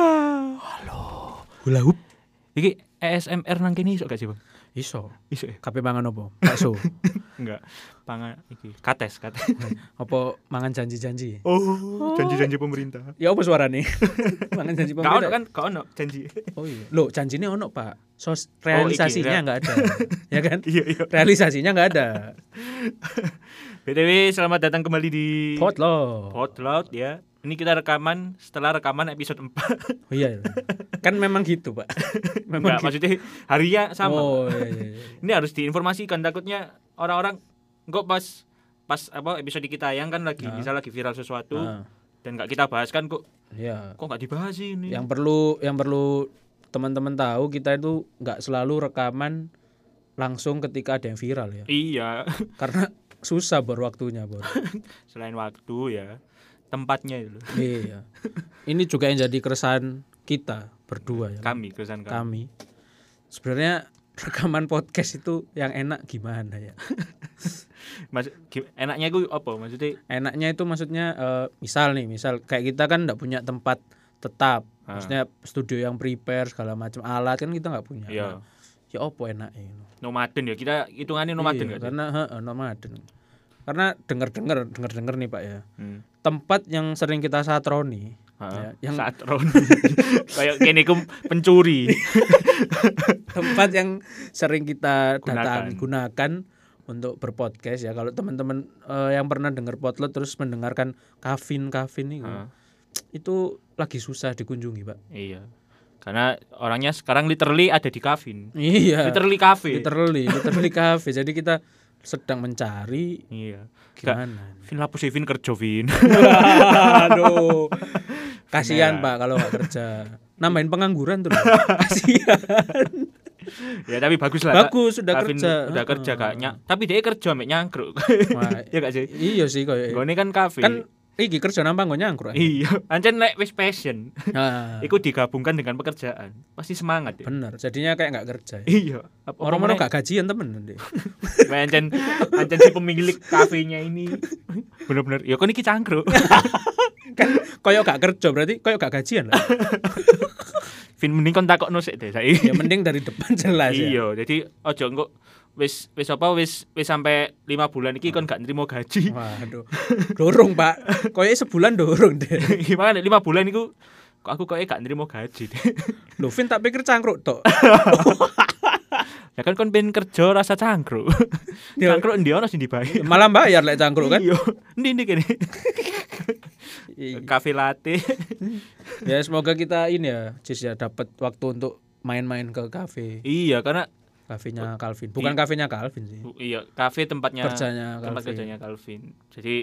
Hula. Hula hoop. Iki ASMR nang kene iso gak sih, Bang? Iso. Iso ya? Kabeh mangan opo? Bakso. Enggak. Pangan iki kates, kates. apa mangan janji-janji? Oh, janji-janji pemerintah. Ya apa suarane? mangan janji ono pemerintah. kan, gak ono janji. Oh iya. Loh, janjinya ono, Pak. Sos realisasinya rea- nggak ada. ya kan? Iya, iya. Realisasinya nggak ada. BTW selamat datang kembali di Potlot. Potlout ya. Ini kita rekaman setelah rekaman episode 4. Oh iya. iya. Kan memang gitu, Pak. Memang Enggak, gitu. maksudnya harinya sama. Oh iya iya. iya. Ini harus diinformasikan takutnya orang-orang kok pas pas apa episode kita yang kan lagi Ah. misal lagi viral sesuatu Ah, dan nggak kita bahas kan kok Iya. kok nggak dibahas sih ini. Yang perlu yang perlu teman-teman tahu kita itu nggak selalu rekaman langsung ketika ada yang viral ya. Iya, Karena susah bor waktunya, Bor. selain waktu ya tempatnya itu iya. Ini juga yang jadi keresahan kita berdua ya. Kami keresahan kami. Kami. Sebenarnya rekaman podcast itu yang enak gimana ya? Mas, gi- enaknya gue apa maksudnya? Enaknya itu maksudnya eh, misal nih, misal kayak kita kan nggak punya tempat tetap. Ah. Maksudnya studio yang prepare segala macam alat kan kita nggak punya. Iya. Nah, ya opo enaknya? Nomaden ya kita hitungannya nomaden Iya, karena heeh, nomaden. Karena dengar-dengar dengar-dengar nih Pak ya. Hmm. Tempat yang sering kita satroni Ha, Ya, yang- saat Roni kayak kene pencuri. tempat yang sering kita Gunakan. datang gunakan untuk berpodcast ya. Kalau teman-teman eh, yang pernah dengar potlot terus mendengarkan kafin kafin itu, itu lagi susah dikunjungi Pak. iya. Karena orangnya sekarang literally ada di Kavin. Iya. Literally cafe. Literally, literally kafe. Jadi kita sedang mencari Iya. gimana. Vin lapus sih Vin kerja Vin. Aduh. Kasihan Beneran. Pak kalau nggak kerja. Nambahin pengangguran tuh. Kasihan. ya tapi bagus lah. Bagus sudah Kavin kerja. Udah kerja Heeh. kak. Nya- tapi dia kerja mek nyangkruk. Wah, ya gak sih? Iya sih koyo. Gue kan kafe. Kan iki kerja nambah nggo nyangkruk. Iya, ancen nek wis passion. Nah, Iku digabungkan dengan pekerjaan. Pasti semangat ya. bener. Jadinya kayak nggak kerja. ya. Iya. Apa Orang mana meneh- gak gajian temen deh. Ancen ancen si pemilik kafenya ini bener-bener ya kon iki cangkruk. kan koyo gak kerja berarti koyo gak gajian lah. Vin mending kon takokno sik deh saiki. ya mending dari depan jelas ya. Iya, jadi ojo engko wis wis apa wis wis sampai lima bulan iki kon gak nrimo gaji. Waduh. Dorong, Pak. Koyo sebulan dorong deh. Gimana lima bulan iku kok aku kok gak nrimo gaji deh. Lho, Vin tak pikir cangkruk tok. Ya kan kon pengen kerja rasa cangkruk. Ya. cangkruk ndi ono sing dibayar. Malah bayar lek cangkruk kan. Iya. Ndi ndi kene. Iya. Kafe latte. ya semoga kita ini ya, Cis ya dapat waktu untuk main-main ke kafe. iya, karena Kafenya Calvin. Bukan kafenya Calvin sih. Bu- iya, kafe tempatnya Kerjanya tempat Calvin. kerjanya Calvin. Jadi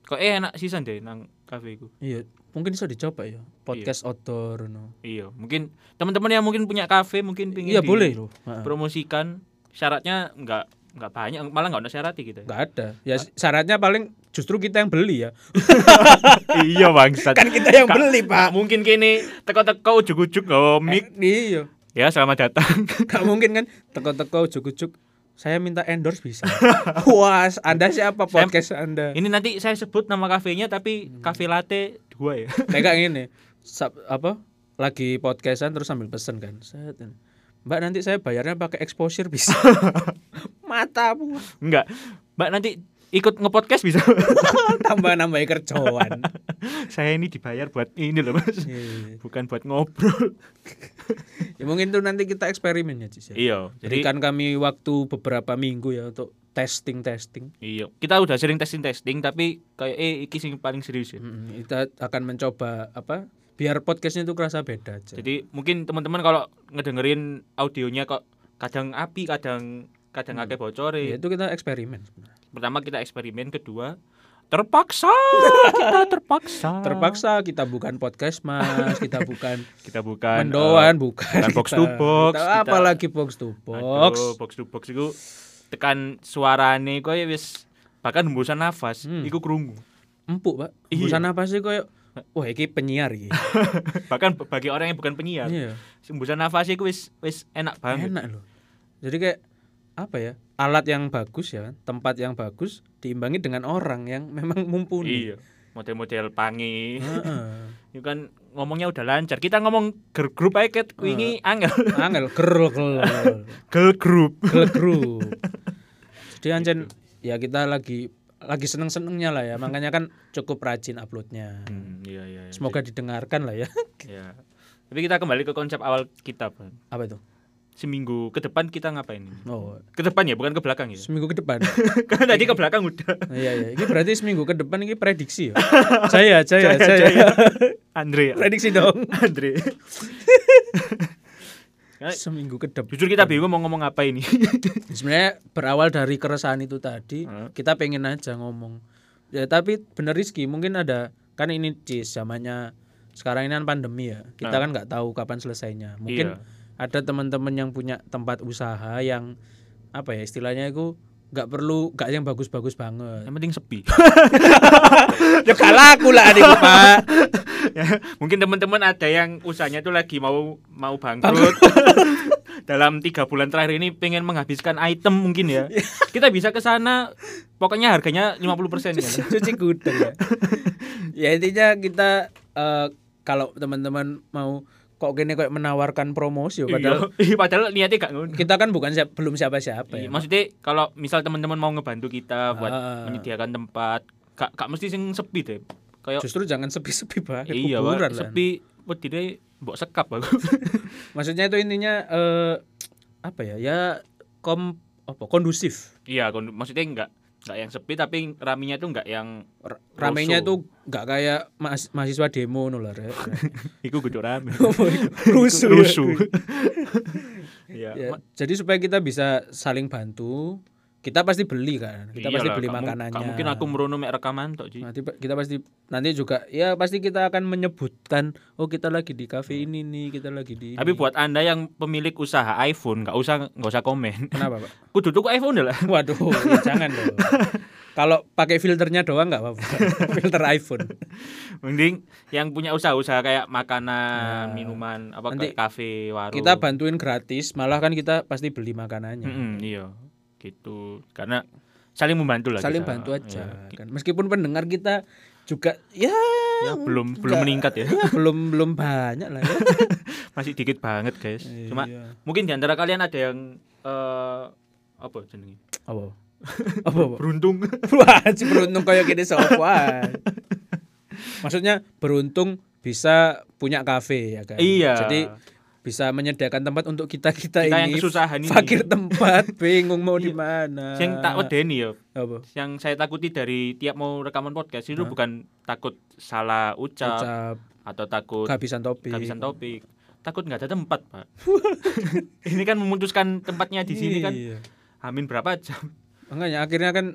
kok eh enak sisan deh nang kafe iku. Iya, mungkin bisa dicoba ya. Podcast outdoor no. Iya, mungkin teman-teman yang mungkin punya kafe mungkin pengen Iya, boleh loh. Promosikan syaratnya enggak enggak banyak malah enggak ada syarat kita. Enggak ada. Ya syaratnya paling justru kita yang beli ya. iya bangsat. Kan kita yang Kak- beli, Pak. Mungkin kini teko-teko ujuk-ujuk mic. Eh, iya. Ya, selamat datang. Gak mungkin kan teko-teko ujuk-ujuk saya minta endorse bisa. Wah, Anda siapa Saya- podcast Anda? Ini nanti saya sebut nama kafenya tapi kafe latte dua ya. Kayak gini. Sab- apa? Lagi podcastan terus sambil pesen kan. Set. Mbak nanti saya bayarnya pakai exposure bisa. Matamu Enggak. Mbak nanti ikut ngepodcast bisa. tambah nambah kerjaan. saya ini dibayar buat ini loh, Mas. Iya. Bukan buat ngobrol. ya mungkin tuh nanti kita eksperimen ya, Cis. ya. Iya, jadi Berikan kami waktu beberapa minggu ya untuk testing testing. iya, kita udah sering testing-testing tapi kayak eh iki sing paling serius ya. kita akan mencoba apa? Biar podcastnya itu kerasa beda aja. Jadi mungkin teman-teman kalau ngedengerin audionya kok kadang api, kadang kadang akeh bocor ya, itu kita eksperimen. Pertama kita eksperimen, kedua terpaksa kita terpaksa. Terpaksa kita bukan podcast mas, kita bukan kita bukan mendoan, eh, bukan bukan box kita- to box, kita kita- apalagi box to box. Aduh, box to box itu tekan suarane kok ya wis bahkan hembusan nafas Hmm. iku krungu. Empuk pak. Iya. Busan apa sih koyo? Wah ini penyiar iki. bahkan bagi orang yang bukan penyiar Iya. hembusan nafas iku wis wis enak banget. Enak loh. Jadi kayak apa ya? Alat yang bagus ya, tempat yang bagus diimbangi dengan orang yang memang mumpuni. Iya. Model-model pangi. Heeh. Itu kan ngomongnya udah lancar. Kita ngomong girl group aja ket wingi angel. Angel gerl gerl girl group. gerl group. Jadi ancen ya kita lagi lagi seneng-senengnya lah ya. Makanya kan cukup rajin uploadnya. Hmm, iya iya. iya. Semoga didengarkan lah ya. Ya. Tapi kita kembali ke konsep awal kita. Apa itu? Seminggu ke depan kita ngapain? Oh, Ke depan ya, bukan ke belakang ya. seminggu ke depan. Karena tadi ke belakang udah. Iya iya, ini berarti seminggu ke depan ini prediksi ya. saya, saya, saya. Jaya. Andre. Prediksi dong. Andre. Seminggu ke depan. Jujur kita bingung mau ngomong apa ini. Sebenarnya berawal dari keresahan itu tadi, Heeh. kita pengen aja ngomong. Ya tapi bener Rizky, mungkin ada kan ini cis zamannya sekarang ini kan pandemi ya. Kita Nah. kan nggak tahu kapan selesainya. Mungkin Iya. Ada teman-teman yang punya tempat usaha yang apa ya istilahnya itu nggak perlu nggak yang bagus-bagus banget. Yang penting sepi. ya kalah aku lah adik Pak. Ya, mungkin teman-teman ada yang usahanya tuh lagi mau mau bangkrut. Dalam tiga bulan terakhir ini pengen menghabiskan item mungkin ya. Kita bisa ke sana. Pokoknya harganya 50% ya. cuci gudang ya. ya intinya kita eh, kalau teman-teman mau kok gini kayak menawarkan promosi ya, padahal Iya, padahal niatnya gak ngono. kita kan bukan siap, belum siapa-siapa ya. Iya, Maksudnya kalau misal teman-teman mau ngebantu kita buat Ah. menyediakan tempat, gak, gak mesti sing sepi deh. Kayak Justru jangan sepi-sepi kayak iya, kuburan lah. sepi wedine mbok sekap aku. Maksudnya itu intinya eh apa ya? Ya kom apa kondusif. iya, kon- maksudnya enggak enggak yang sepi tapi raminya tuh enggak yang Ramenya itu nggak kayak mas- mahasiswa demo no lah. Rek. iku kudu rame. Rusuh. ya. Rusuh. Iya. Ya, ma- jadi supaya kita bisa saling bantu, kita pasti beli kan. Kita pasti iyalah, beli gak mu- makanannya. gak mungkin aku merono mek rekaman tok. Nanti kita pasti nanti juga ya pasti kita akan menyebutkan oh kita lagi di kafe ini nih, kita lagi di ini. Tapi buat Anda yang pemilik usaha iPhone, nggak usah nggak usah komen. kenapa, Pak? Kudu tuku iPhone lah. Waduh, ya jangan dong. Kalau pakai filternya doang nggak apa-apa. Filter iPhone. Mending yang punya usaha-usaha kayak Nah, makanan, minuman, apa nanti kayak kafe, warung. Kita bantuin gratis, malah kan kita pasti beli makanannya. Mm-mm, iya. Gitu. Karena saling membantu lah Saling kita. bantu aja Iya. kan. Meskipun pendengar kita juga ya, Ya, belum belum meningkat ya. ya belum belum banyak lah ya. Masih dikit banget, guys. Cuma Iya. mungkin di antara kalian ada yang eh apa jenenge? apa? Apa, apa? Beruntung. Wah, si beruntung kayak gini sopan. Maksudnya beruntung bisa punya kafe ya kan. Iya. Jadi bisa menyediakan tempat untuk kita-kita Kita yang ini kesusahan ini. fakir tempat, bingung mau di Iya. mana. Sing tak wedeni ya, apa? yang saya takuti dari tiap mau rekaman podcast itu bukan takut salah ucap, Ucap atau takut kehabisan topik. kehabisan topik. Takut nggak ada tempat, Pak. ini kan memutuskan tempatnya di sini kan Iya. Amin berapa jam? Makanya akhirnya kan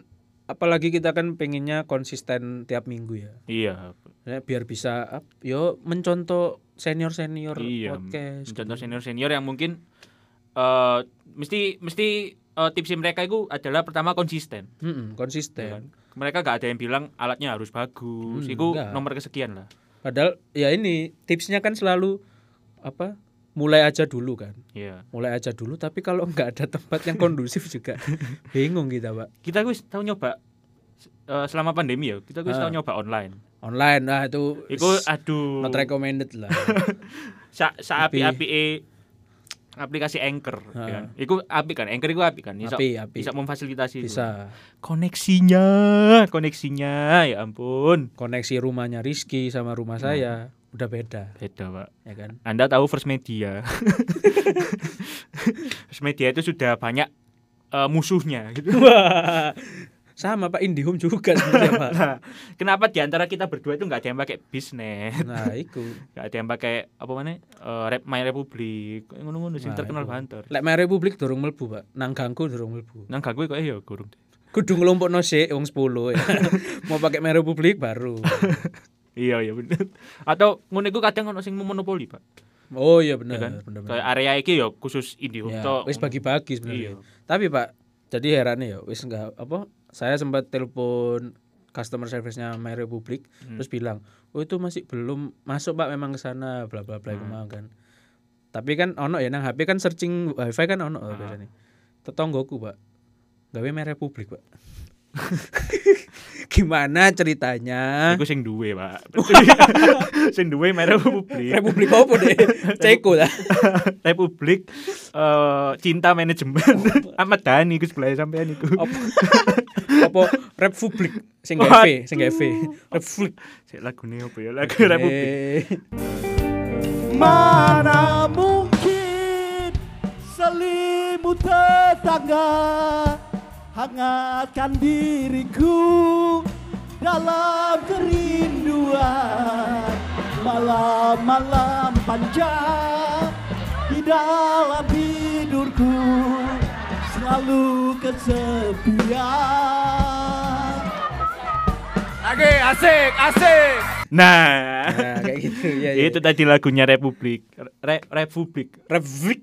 apalagi kita kan pengennya konsisten tiap minggu ya. Iya, Ya, biar bisa yo mencontoh senior-senior iya. podcast. Contoh senior-senior yang mungkin eh mesti mesti eh, tips mereka itu adalah pertama konsisten. Mm-mm, ya konsisten. kan? Mereka gak ada yang bilang alatnya harus bagus. Hmm, itu enggak. nomor kesekian lah. Padahal ya ini tipsnya kan selalu apa? Mulai aja dulu kan. Iya. Mulai aja dulu tapi kalau nggak ada tempat yang kondusif juga bingung kita, Pak. Kita wis tahu nyoba eh, selama pandemi ya. Kita wis Ah. tahu nyoba online. Online nah itu Iku aduh. not recommended lah. Sa, sa Tapi- api-api aplikasi Anchor Ah. kan. Iku apik kan. Anchor iku apik kan. Bisa Api, api. bisa memfasilitasi itu. Bisa koneksinya koneksinya ya ampun koneksi rumahnya Rizky sama rumah Nah. saya udah beda, beda pak ya kan? anda tahu First Media First Media itu sudah banyak eh, musuhnya gitu sama Pak Indihome juga sebenarnya Pak. Nah, kenapa di antara kita berdua itu nggak ada yang pakai bisnet Nah, itu. nggak ada yang pakai apa mana eh, Rep My Republic ngono-ngono sing Nah, terkenal banter Lek My Republik durung mlebu, Pak. Nang ganggu durung mlebu. nang gak gue kok ya gurung Kudu ngelompokno sik wong 10 ya. Mau pakai My Republik baru. iya iya bener atau ngono iku kadang ono sing monopoli pak Oh iya ya bener, kan bener, bener. kayak area iki ya khusus Indihome Ya, tok. wis bagi-bagi sebenarnya. Iya. Tapi Pak, jadi heran ya wis enggak apa saya sempat telepon customer service-nya My Republic Hmm. terus bilang, "Oh itu masih belum masuk Pak memang ke sana bla bla bla Hmm. kan." Tapi kan ono ya nang HP kan searching wifi kan ono Ah. biasanya. Tetonggoku, Pak. Gawe My Republic, Pak. Gimana ceritanya? Iku sing duwe, Pak. sing duwe merek Republik. Republik apa deh? Ceko lah. Republik eh, Cinta Manajemen. Ahmad Dhani iku sebelah sampean iku. Apa? apa Republik sing gawe V, sing gawe V. Republik. Sik lagune apa ya? Lagu Republik. Mana mungkin selimut tetangga hangatkan diriku dalam kerinduan malam-malam panjang di dalam tidurku selalu kesepian. Oke, asik, asik. Nah, Nah, kayak gitu ya. ya. itu tadi lagunya Republik. Re Republik. Republik.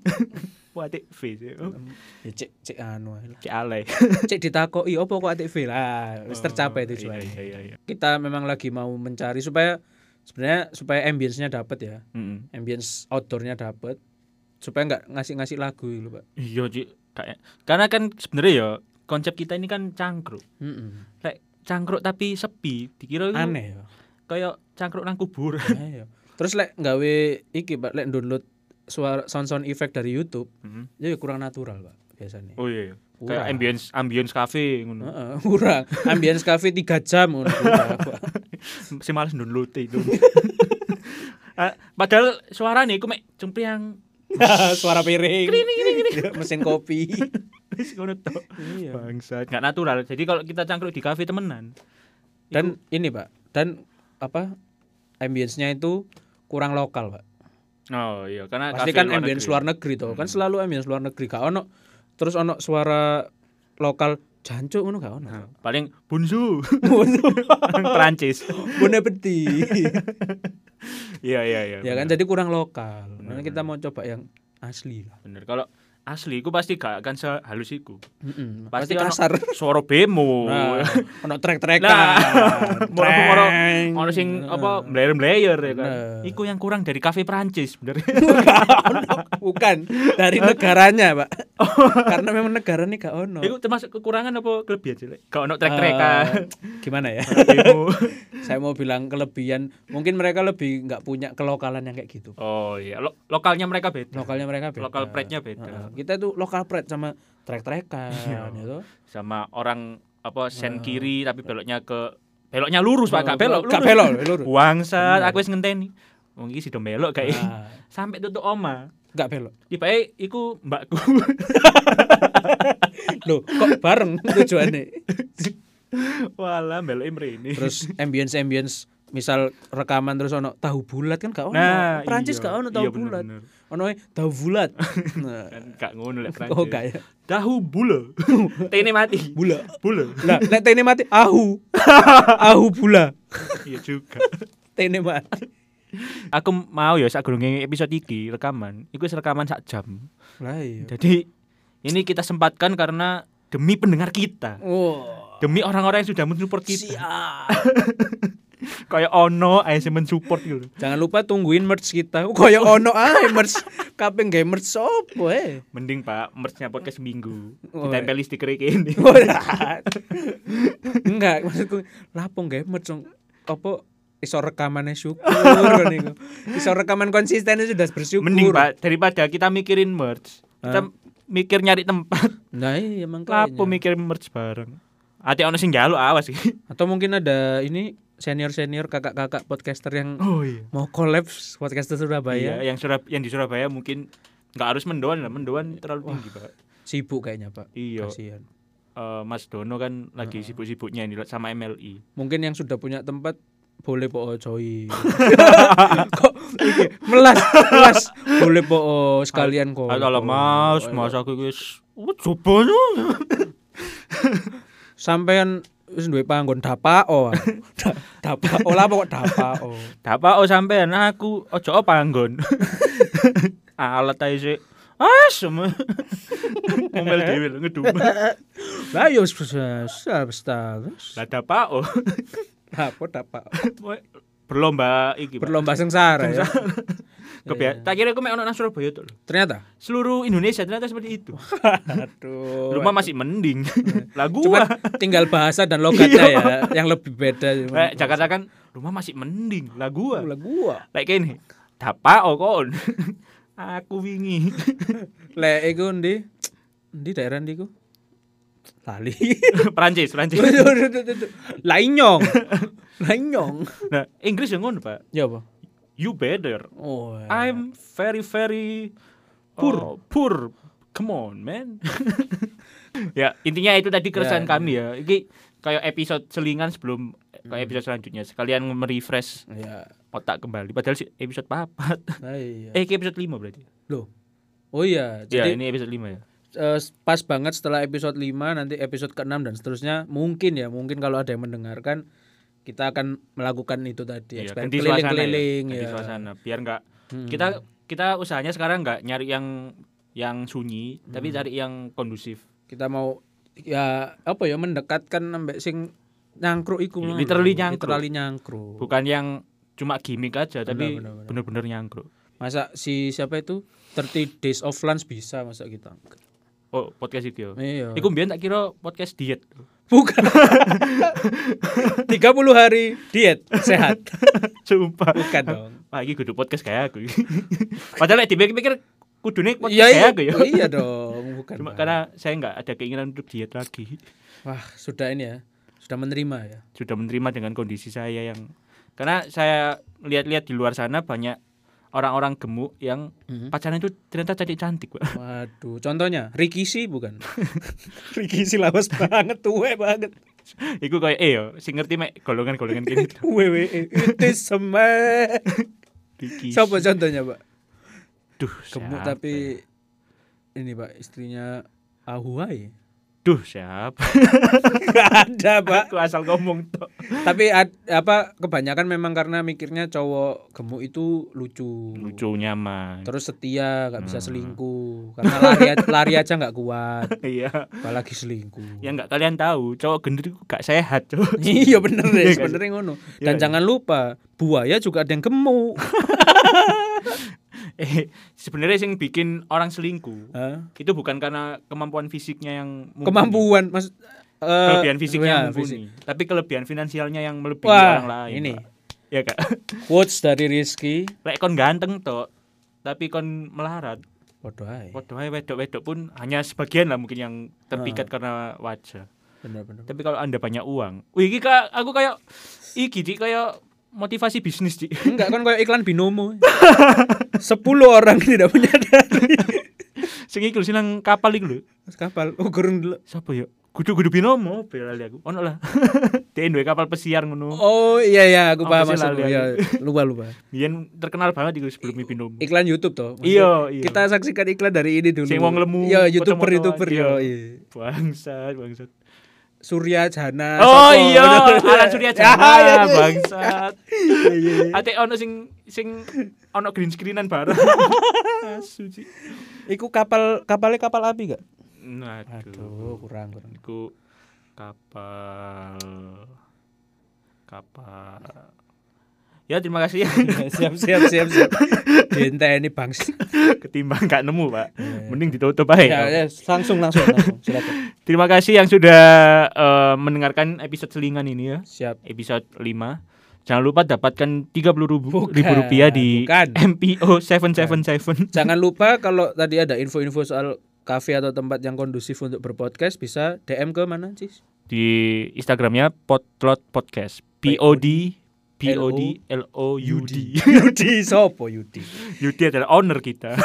Atik V sih. Oh, Ya cek cek anu lah. Cek alay. Cek ditakoki opo kok ATV lah. Wis tercapai Oh, tujuannya. Iya, iya, iya. Kita memang lagi mau mencari supaya sebenarnya supaya ambience-nya dapat ya. Mm-mm. Ambience outdoornya dapat supaya nggak ngasih-ngasih lagu gitu, Pak. Iya, Cik. Kayak karena kan sebenarnya ya konsep kita ini kan cangkruk. Heeh. Lek cangkruk tapi sepi, dikira itu Aneh ya. kayak cangkruk nang kuburan. Ayo. Terus lek nggawe iki Pak, lek download suara sound-sound effect dari YouTube, Mhm. ya kurang natural, Pak, biasanya. Oh iya, iya. Kurang. Kayak ambience ambience cafe ngono. Heeh, kurang. Ambience cafe 3 jam ngono. Si males download itu. Ah, Padahal suaranya iku mek cempriang Suara piring. Mesin kopi. wis ngono tok. Iya. Bangsat, enggak natural. Jadi kalau kita cangkruk di kafe temenan, Dan ini, Pak, dan apa? Ambience-nya itu kurang lokal, Pak. Oh iya karena Pasti kan ambience luar negeri toh. Kan selalu ambience luar negeri. Gak ono terus ono suara lokal jancuk ngono gak ono. Nah, paling bunsu orang Perancis. Bone peti. Iya iya iya. ya kan jadi kurang lokal. Bener, kita mau coba yang asli lah. bener. Kalau asli iku pasti gak akan sehalus iku. Mm-mm, Pasti Pasti ono kasar. Suara bemo. Nah, ono trek-trekan. Nah, moro-moro ono sing apa mblayer-mblayer ya kan. Nah. Iku yang kurang dari kafe Perancis bener. Bukan dari negaranya, Pak. Karena memang negara ini gak ono. Iku termasuk kekurangan apa kelebihan sih? Gak ono trek-trekan. Eh, gimana ya? Saya mau bilang kelebihan, mungkin mereka lebih nggak punya kelokalan yang kayak gitu. Oh iya, Lo- lokalnya mereka beda. Lokalnya mereka beda. Lokal pride-nya beda. Heeh. kita itu lokal pride sama trek-trekan Iya. gitu. Sama orang apa sen kiri tapi beloknya ke beloknya lurus Pak, gak belok. Gak belok, lurus. Bangsat, Bener. aku wis ngenteni. Wong iki sido belok kayak Nah, sampai tutup oma. Gak belok. Tibae iku mbakku. Loh, kok bareng tujuannya? Walah belok mrene. Terus ambience-ambience misal rekaman terus ono tahu bulat kan gak ono. Nah, Perancis iya. gak ono tahu Iya, bulat. bener. Ono e tahu bulat. Nah, kan gak ngono lek Prancis. oh gak ya. Tahu bule. Tene mati. Bula. Bule. Lah, nek tene mati ahu. ahu bula. Iya juga. Tene mati. Aku mau ya sak gurunge episode iki rekaman. Iku rekaman sak jam. Lah iya. Jadi ini kita sempatkan karena demi pendengar kita. Oh. Demi orang-orang yang sudah mensupport kita. Siap. Kayak ono ae sing mensupport gitu. Jangan lupa tungguin merch kita. Koyo ono ae merch. Kaping gawe merch sopo eh. Mending Pak, merch-nya podcast seminggu. Oh, Ditempeli stiker iki ini. Enggak, maksudku lapong gawe merch apa iso rekamannya syukur niku. Iso rekaman konsisten itu sudah bersyukur. Mending Pak, daripada kita mikirin merch, kita mikir nyari tempat. Nah, iya makanya. Lapo mikirin merch bareng. Ati ono sing njaluk awas iki. Atau mungkin ada ini senior-senior kakak-kakak podcaster yang Oh iya. mau collab podcaster Surabaya. Iya, yang Surab yang di Surabaya mungkin nggak harus mendoan lah, mendoan terlalu tinggi, Pak. Sibuk kayaknya, Pak. Iya. Kasihan. Eh, Mas Dono kan lagi sibuk-sibuknya ini sama MLI. Mungkin yang sudah punya tempat boleh po coy. kok iki melas melas boleh po sekalian kok. Alah Mas, Mas aku wis oh, coba. Sampean wis duwe panggon dapao. ah. Da- dapao lah kok dapao. Dapak oh sampean aku ojo oh, panggon. Alat ae sik. Ah, semua. Ngomel dhewe lho ngedumel. Lah yo wis wis Lah dapak oh. Apa dapao? Berlomba iki. Berlomba sengsara ya. Kebia- tak kira aku mek ono nang Surabaya tuh. Ternyata. Seluruh Indonesia ternyata seperti itu. Aduh. Rumah masih mending. lah Cuma gua. tinggal bahasa dan logatnya ya yang lebih beda. Lek Jakarta kan rumah masih mending. Lah gua. Lah gua. Lek kene. Dapa oh kon. Aku wingi. Lek iku ndi? Ndi daerah ndi ku? Lali. Prancis, Prancis. Lainyong. Lainyong. Nah, Inggris yang ngono, Pak. Ya apa? You better. Oh. I'm very very Poor. oh, poor. Come on, man. ya, intinya itu tadi keresahan Ya, kami ya. Ini kayak episode selingan sebelum kayak episode selanjutnya. Sekalian merefresh Ya. otak kembali. Padahal sih episode papat. Ah, iya. Eh, episode 5 berarti. Loh. Oh iya, Ya, jadi ini episode 5 ya. Eh, pas banget setelah episode 5 nanti episode ke-6 dan seterusnya mungkin ya, mungkin kalau ada yang mendengarkan kita akan melakukan itu tadi Iya, eksperimen ganti suasana ya. keliling-keliling Ganti ya. suasana biar enggak Hmm. kita kita usahanya sekarang enggak nyari yang yang sunyi, Hmm. tapi cari yang kondusif. Kita mau ya apa ya mendekatkan sampai sing nyangkruk iku Iya, literally nyangkruk. Literally nyangkruk. Bukan yang cuma gimmick aja, tapi benar, benar. bener-bener nyangkruk. Masa si siapa itu 30 Days of Lunch bisa masa kita? Oh, podcast itu. ya. Iya. Iku mbiyen tak kira podcast diet. Bukan. 30 hari diet sehat. Sumpah. Bukan dong. Wah, iki kudu podcast kayak aku. Padahal lek dipikir-pikir kudune podcast iya, kayak aku ya. Iya dong, bukan. Cuma Bang. karena saya nggak ada keinginan untuk diet lagi. Wah, sudah ini ya. Sudah menerima ya. Sudah menerima dengan kondisi saya yang karena saya lihat-lihat di luar sana banyak orang-orang gemuk yang Mhm. pacaran itu ternyata cantik-cantik, Pak. Waduh, contohnya Ricky sih bukan? Ricky sih lawas banget, tuwe banget. Iku kayak eh yo, sing ngerti mek golongan-golongan gini. WWE it is a man. Ricky. Siapa contohnya, Pak? Duh, Gemuk siapa tapi ini, Pak, istrinya Ahuai. Duh, siapa? Gak ada, Pak. Aku asal ngomong tok. Tapi ad- apa kebanyakan memang karena mikirnya cowok gemuk itu lucu. Lucu nyaman. Terus setia, nggak Hmm. bisa selingkuh. Karena lari lari aja nggak kuat, Iya. apalagi selingkuh. Yang nggak kalian tahu, cowok gendut itu gak sehat, cowok. iya bener deh, Iya kan? sebenarnya ngono. Iya, Dan iya. jangan lupa, buaya juga ada yang gemuk. eh, sebenarnya yang bikin orang selingkuh Hah? itu bukan karena kemampuan fisiknya yang mumpuni. Kemampuan mas eh, kelebihan fisiknya ya, yang mumpuni, tapi kelebihan finansialnya yang melebihi Wah, orang lain. ini. Pak. Ya kak. Quotes dari Rizky. Lek kon ganteng tok, tapi kon melarat. Waduh, hai. Waduh, ae wedok-wedok pun hanya sebagian lah mungkin yang terpikat karena wajah. Bener-bener. Tapi kalau anda banyak uang, wih, iki kak, aku kayak iki Dik, kayak motivasi bisnis Dik. Enggak kan kayak iklan binomo. Sepuluh orang tidak menyadari. Sing iku sing nang kapal iku lho. Kapal, oh gurung dulu. Siapa ya? Kudu-kudu binomo, belali aku. Ono lah. Dia duwe kapal pesiar ngono. Oh iya iya, aku paham sih maksudmu. lali Ya, lupa lupa. Biyen terkenal banget iku sebelum binomo. Iklan YouTube toh. Iya, iya. Kita saksikan iklan dari ini dulu. Sing wong lemu, Iya, YouTuber YouTuber iya. yo. Iya. Bangsat, bangsat. Surya Jana. Oh sopo? iya, Alan Surya Ya, iya, Jana, iya. bangsat. Iya, iya, iya. Ate ono sing sing ono green screenan bareng. Asu sih. Iku kapal kapalnya kapal api gak? Aduh. Aduh, kurang kurang. Iku kapal kapal. Ya terima kasih ya. siap siap siap siap. Dinta ini bangs. Ketimbang gak nemu, Pak. Iya. Mending ditutup aja. Ya, ya, langsung langsung langsung. Silakan. Terima kasih yang sudah eh, mendengarkan episode selingan ini ya. Siap. Episode 5. Jangan lupa dapatkan 30 ribu, Bukan, ribu rupiah di bukan. MPO 777. Jangan lupa kalau tadi ada info-info soal kafe atau tempat yang kondusif untuk berpodcast bisa DM ke mana, Cis? Di Instagramnya Potlot Podcast. P O D P O D L O U D. Yudi sopo Yudi. Yudi adalah owner kita.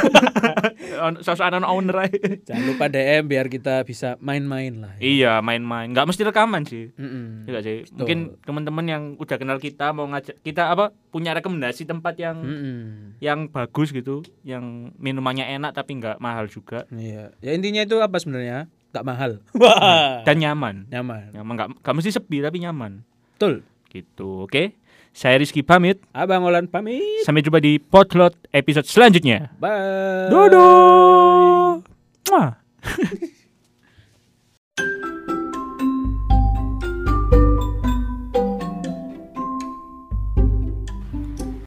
Sosok anak owner aja. Jangan lupa DM biar kita bisa main-main lah. ya. Iya, main-main. Nggak mesti rekaman sih. Iya nggak sih. Betul. Mungkin teman-teman yang udah kenal kita mau ngajak kita apa punya rekomendasi tempat yang Mm-mm. yang bagus gitu, yang minumannya enak tapi nggak mahal juga Iya. Ya intinya itu apa sebenarnya? Gak mahal. Wah. dan nyaman. Nyaman. Nyaman nggak nggak mesti sepi tapi nyaman. Betul. Gitu. Oke. Saya Rizky pamit. Abang Olan pamit. Sampai jumpa di Potlot episode selanjutnya. Bye. Dodo. Mwah.